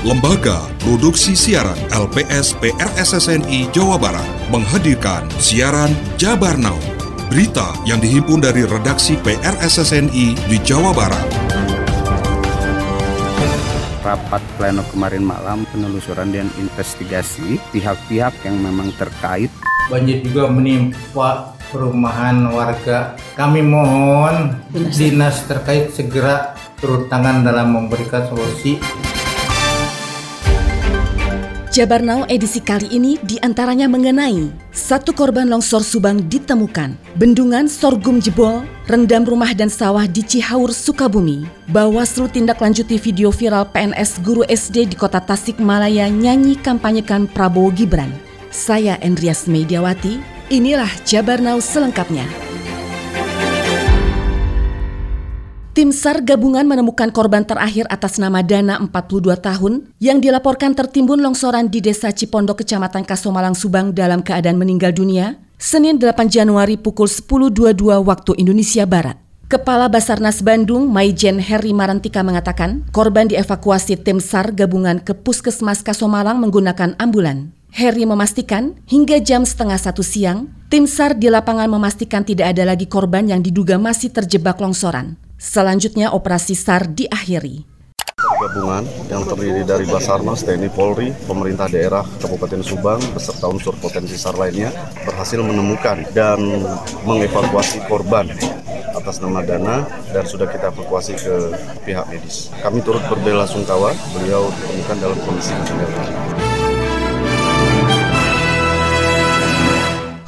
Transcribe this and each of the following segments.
Lembaga Produksi Siaran LPS PRSSNI Jawa Barat menghadirkan siaran Jabar Now. Berita yang dihimpun dari redaksi PRSSNI di Jawa Barat. Rapat pleno kemarin malam penelusuran dan investigasi pihak-pihak yang memang terkait. Banjir juga menimpa perumahan warga. Kami mohon dinas terkait segera turun tangan dalam memberikan solusi Jabar Now edisi kali ini di antaranya mengenai satu korban longsor Subang ditemukan, bendungan sorghum jebol, rendam rumah dan sawah di Cihaur, Sukabumi. Bawaslu tindak lanjuti video viral PNS guru SD di kota Tasikmalaya nyanyi kampanyekan Prabowo Gibran. Saya Endrias Mediawati, inilah Jabar Now selengkapnya. Tim SAR gabungan menemukan korban terakhir atas nama Dana 42 tahun yang dilaporkan tertimbun longsoran di Desa Cipondok, Kecamatan Kasomalang, Subang dalam keadaan meninggal dunia Senin 8 Januari pukul 10.22 waktu Indonesia Barat. Kepala Basarnas Bandung, Maijen Heri Marantika mengatakan, korban dievakuasi tim SAR gabungan ke Puskesmas Kasomalang menggunakan ambulan. Heri memastikan hingga jam setengah satu siang, tim SAR di lapangan memastikan tidak ada lagi korban yang diduga masih terjebak longsoran. Selanjutnya operasi SAR diakhiri. Gabungan yang terdiri dari Basarnas, TNI Polri, pemerintah daerah Kabupaten Subang, beserta unsur potensi SAR lainnya berhasil menemukan dan mengevakuasi korban atas nama Dana dan sudah kita evakuasi ke pihak medis. Kami turut berbela sungkawa, beliau ditemukan dalam kondisi meninggal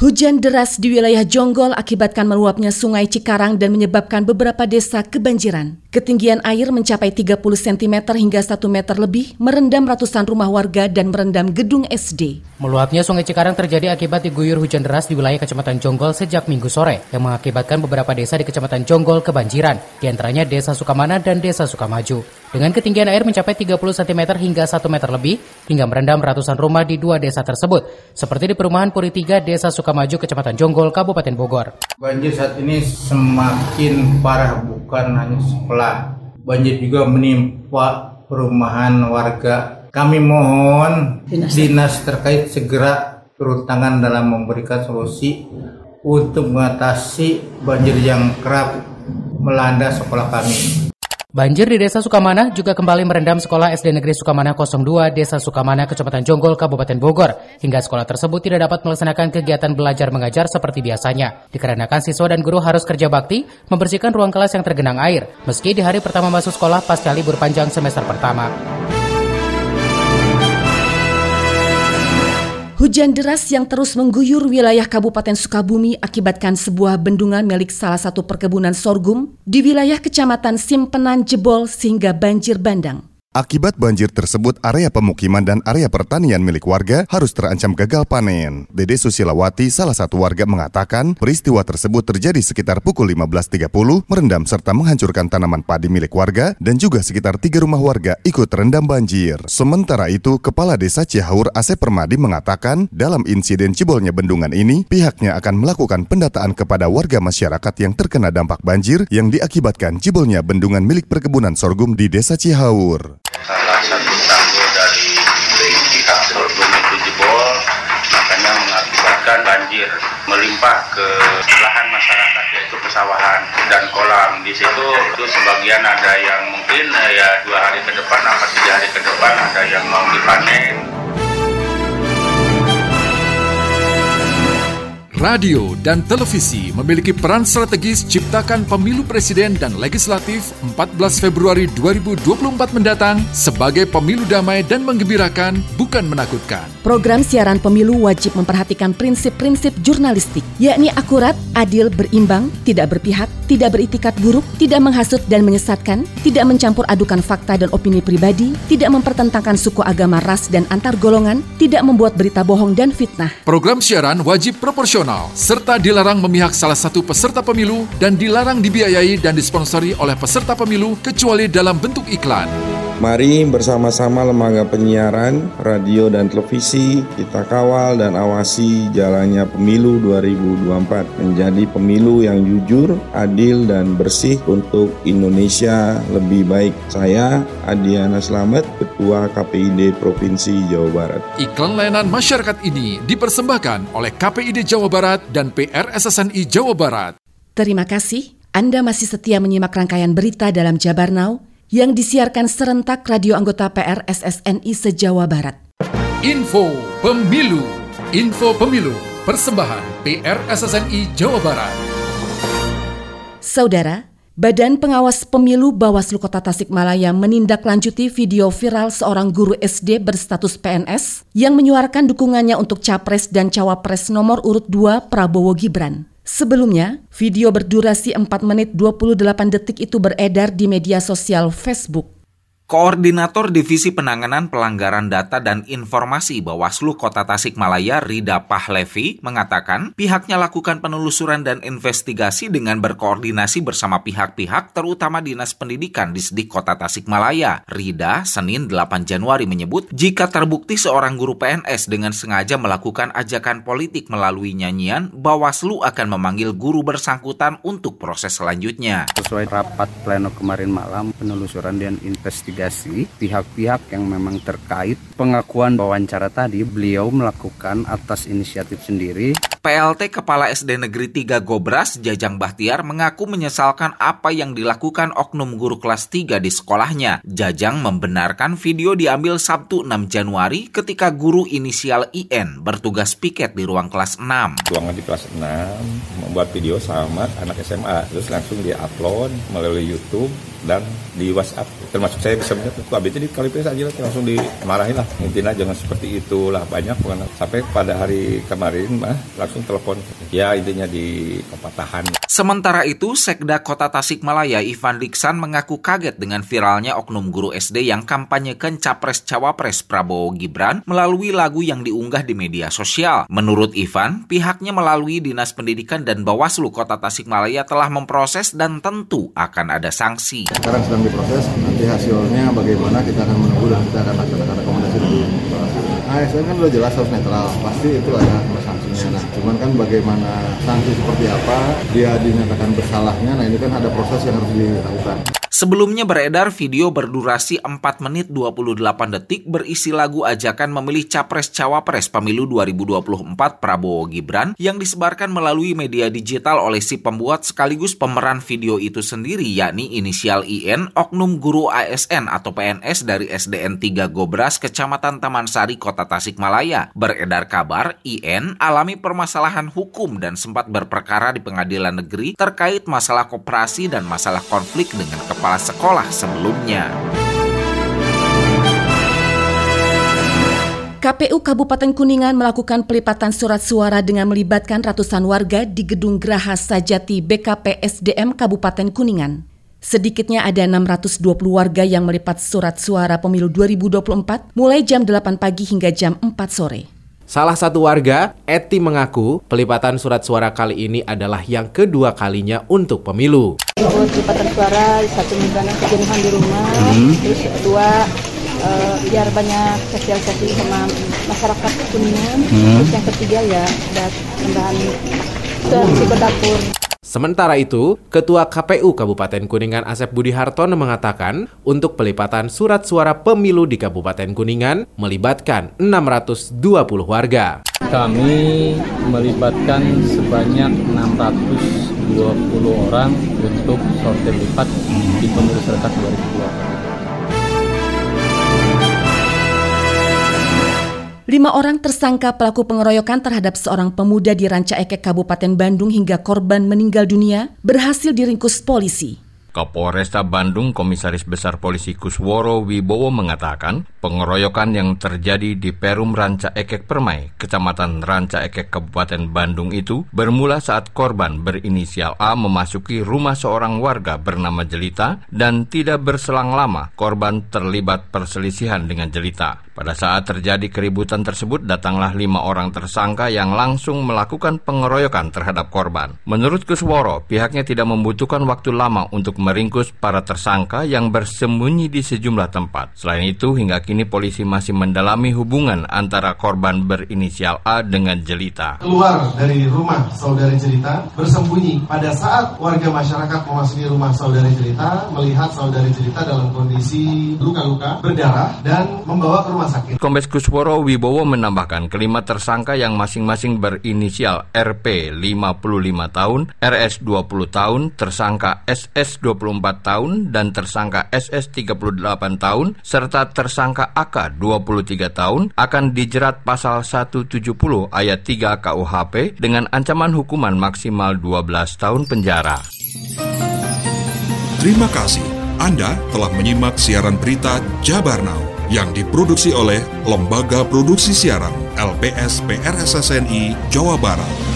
Hujan deras di wilayah Jonggol akibatkan meluapnya sungai Cikarang dan menyebabkan beberapa desa kebanjiran. Ketinggian air mencapai 30 cm hingga 1 meter lebih, merendam ratusan rumah warga dan merendam gedung SD. Meluapnya sungai Cikarang terjadi akibat diguyur hujan deras di wilayah Kecamatan Jonggol sejak minggu sore, yang mengakibatkan beberapa desa di Kecamatan Jonggol kebanjiran, di antaranya Desa Sukamana dan Desa Sukamaju. Dengan ketinggian air mencapai 30 cm hingga 1 meter lebih, hingga merendam ratusan rumah di dua desa tersebut, seperti di perumahan Puri 3, Desa Sukamaju, Kecamatan Jonggol, Kabupaten Bogor. Banjir saat ini semakin parah, bukan hanya sekolah banjir juga menimpa perumahan warga. Kami mohon dinas, dinas terkait segera turun tangan dalam memberikan solusi untuk mengatasi banjir yang kerap melanda sekolah kami. Banjir di Desa Sukamana juga kembali merendam Sekolah SD Negeri Sukamana 02 Desa Sukamana, Kecamatan Jonggol, Kabupaten Bogor. Hingga sekolah tersebut tidak dapat melaksanakan kegiatan belajar mengajar seperti biasanya. Dikarenakan siswa dan guru harus kerja bakti membersihkan ruang kelas yang tergenang air, meski di hari pertama masuk sekolah pasca libur panjang semester pertama. Hujan deras yang terus mengguyur wilayah Kabupaten Sukabumi akibatkan sebuah bendungan milik salah satu perkebunan sorghum di wilayah Kecamatan Simpenan jebol sehingga banjir bandang. Akibat banjir tersebut, area pemukiman dan area pertanian milik warga harus terancam gagal panen. Dede Susilawati, salah satu warga mengatakan, peristiwa tersebut terjadi sekitar pukul 15.30, merendam serta menghancurkan tanaman padi milik warga dan juga sekitar tiga rumah warga ikut terendam banjir. Sementara itu, Kepala Desa Cihaur Asep Permadi mengatakan, dalam insiden cibolnya bendungan ini, pihaknya akan melakukan pendataan kepada warga masyarakat yang terkena dampak banjir yang diakibatkan cibolnya bendungan milik perkebunan sorghum di Desa Cihaur salah satu tanggul dari pihak sorghum itu jebol makanya mengakibatkan banjir melimpah ke lahan masyarakat yaitu pesawahan dan kolam. Di situ itu sebagian ada yang mungkin eh, ya dua hari Radio dan televisi memiliki peran strategis ciptakan pemilu presiden dan legislatif 14 Februari 2024 mendatang sebagai pemilu damai dan menggembirakan, bukan menakutkan. Program siaran pemilu wajib memperhatikan prinsip-prinsip jurnalistik, yakni akurat, adil, berimbang, tidak berpihak, tidak beritikat buruk, tidak menghasut dan menyesatkan, tidak mencampur adukan fakta dan opini pribadi, tidak mempertentangkan suku agama, ras, dan antar golongan, tidak membuat berita bohong dan fitnah. Program siaran wajib proporsional serta dilarang memihak salah satu peserta pemilu dan dilarang dibiayai dan disponsori oleh peserta pemilu kecuali dalam bentuk iklan. Mari bersama-sama lembaga penyiaran, radio dan televisi kita kawal dan awasi jalannya pemilu 2024 menjadi pemilu yang jujur, adil dan bersih untuk Indonesia lebih baik. Saya Adiana Slamet, Ketua KPID Provinsi Jawa Barat. Iklan layanan masyarakat ini dipersembahkan oleh KPID Jawa Barat dan PRSSNI Jawa Barat. Terima kasih. Anda masih setia menyimak rangkaian berita dalam Jabar Now yang disiarkan serentak radio anggota PR SSNI se-Jawa Barat. Info Pemilu Info Pemilu Persembahan PR SSNI Jawa Barat Saudara, Badan Pengawas Pemilu Bawaslu Kota Tasikmalaya menindaklanjuti video viral seorang guru SD berstatus PNS yang menyuarakan dukungannya untuk Capres dan Cawapres nomor urut 2 Prabowo Gibran. Sebelumnya, video berdurasi 4 menit 28 detik itu beredar di media sosial Facebook. Koordinator Divisi Penanganan Pelanggaran Data dan Informasi Bawaslu Kota Tasikmalaya Rida Pahlevi mengatakan pihaknya lakukan penelusuran dan investigasi dengan berkoordinasi bersama pihak-pihak terutama Dinas Pendidikan di Sedik Kota Tasikmalaya. Rida Senin 8 Januari menyebut jika terbukti seorang guru PNS dengan sengaja melakukan ajakan politik melalui nyanyian, Bawaslu akan memanggil guru bersangkutan untuk proses selanjutnya. Sesuai rapat pleno kemarin malam, penelusuran dan investigasi investigasi pihak-pihak yang memang terkait pengakuan wawancara tadi beliau melakukan atas inisiatif sendiri. PLT Kepala SD Negeri 3 Gobras Jajang Bahtiar mengaku menyesalkan apa yang dilakukan oknum guru kelas 3 di sekolahnya. Jajang membenarkan video diambil Sabtu 6 Januari ketika guru inisial IN bertugas piket di ruang kelas 6. Ruangan di kelas 6 membuat video sama anak SMA terus langsung dia upload melalui YouTube dan di WhatsApp. Termasuk saya bisa melihat abis di kali aja lah langsung dimarahin lah. Intinya jangan seperti itulah banyak bukan sampai pada hari kemarin mah langsung telepon. Ya intinya di kepatahan Sementara itu, Sekda Kota Tasikmalaya Ivan Diksan mengaku kaget dengan viralnya oknum guru SD yang kampanyekan capres-cawapres Prabowo Gibran melalui lagu yang diunggah di media sosial. Menurut Ivan, pihaknya melalui Dinas Pendidikan dan Bawaslu Kota Tasikmalaya telah memproses dan tentu akan ada sanksi. Sekarang sedang diproses, nanti hasilnya bagaimana kita akan menunggu dan kita akan laksanakan rekomendasi dari ASN kan udah jelas harus netral, pasti itu ada sanksinya. Nah, cuman kan bagaimana sanksi seperti apa, dia dinyatakan bersalahnya, nah ini kan ada proses yang harus dilakukan. Sebelumnya beredar video berdurasi 4 menit 28 detik berisi lagu ajakan memilih Capres-Cawapres Pemilu 2024 Prabowo Gibran yang disebarkan melalui media digital oleh si pembuat sekaligus pemeran video itu sendiri yakni inisial IN Oknum Guru ASN atau PNS dari SDN 3 Gobras Kecamatan Taman Sari Kota Tasikmalaya. Beredar kabar IN alami permasalahan hukum dan sempat berperkara di pengadilan negeri terkait masalah koperasi dan masalah konflik dengan kepala sekolah sebelumnya. KPU Kabupaten Kuningan melakukan pelipatan surat suara dengan melibatkan ratusan warga di Gedung Graha Sajati BKP SDM Kabupaten Kuningan. Sedikitnya ada 620 warga yang melipat surat suara pemilu 2024 mulai jam 8 pagi hingga jam 4 sore. Salah satu warga, Eti mengaku pelipatan surat suara kali ini adalah yang kedua kalinya untuk pemilu. Oh, pelipatan suara satu mingguan kejenuhan di rumah, hmm. terus kedua uh, biar banyak sosialisasi sama masyarakat kuningan, hmm. terus yang ketiga ya ada tambahan ke dapur. Sementara itu, Ketua KPU Kabupaten Kuningan Asep Budi Hartono mengatakan untuk pelipatan surat suara pemilu di Kabupaten Kuningan melibatkan 620 warga. Kami melibatkan sebanyak 620 orang untuk sortir lipat di pemilu serentak 2024. Lima orang tersangka pelaku pengeroyokan terhadap seorang pemuda di Ranca Ekek Kabupaten Bandung hingga korban meninggal dunia berhasil diringkus polisi. Kapolresta Bandung Komisaris Besar Polisi Kusworo Wibowo mengatakan pengeroyokan yang terjadi di Perum Ranca Ekek Permai, Kecamatan Ranca Ekek Kabupaten Bandung itu bermula saat korban berinisial A memasuki rumah seorang warga bernama Jelita dan tidak berselang lama korban terlibat perselisihan dengan Jelita. Pada saat terjadi keributan tersebut, datanglah lima orang tersangka yang langsung melakukan pengeroyokan terhadap korban. Menurut Kusworo, pihaknya tidak membutuhkan waktu lama untuk meringkus para tersangka yang bersembunyi di sejumlah tempat. Selain itu, hingga kini polisi masih mendalami hubungan antara korban berinisial A dengan Jelita. Keluar dari rumah saudari Jelita, bersembunyi pada saat warga masyarakat memasuki rumah saudari Jelita, melihat saudari Jelita dalam kondisi luka-luka, berdarah, dan membawa ke rumah sakit. Kombes Kusworo Wibowo menambahkan kelima tersangka yang masing-masing berinisial RP 55 tahun, RS 20 tahun, tersangka SS 24 tahun, dan tersangka SS 38 tahun, serta tersangka AK 23 tahun akan dijerat pasal 170 ayat 3 KUHP dengan ancaman hukuman maksimal 12 tahun penjara. Terima kasih. Anda telah menyimak siaran berita Jabar Now yang diproduksi oleh Lembaga Produksi Siaran LPS PRSSNI Jawa Barat.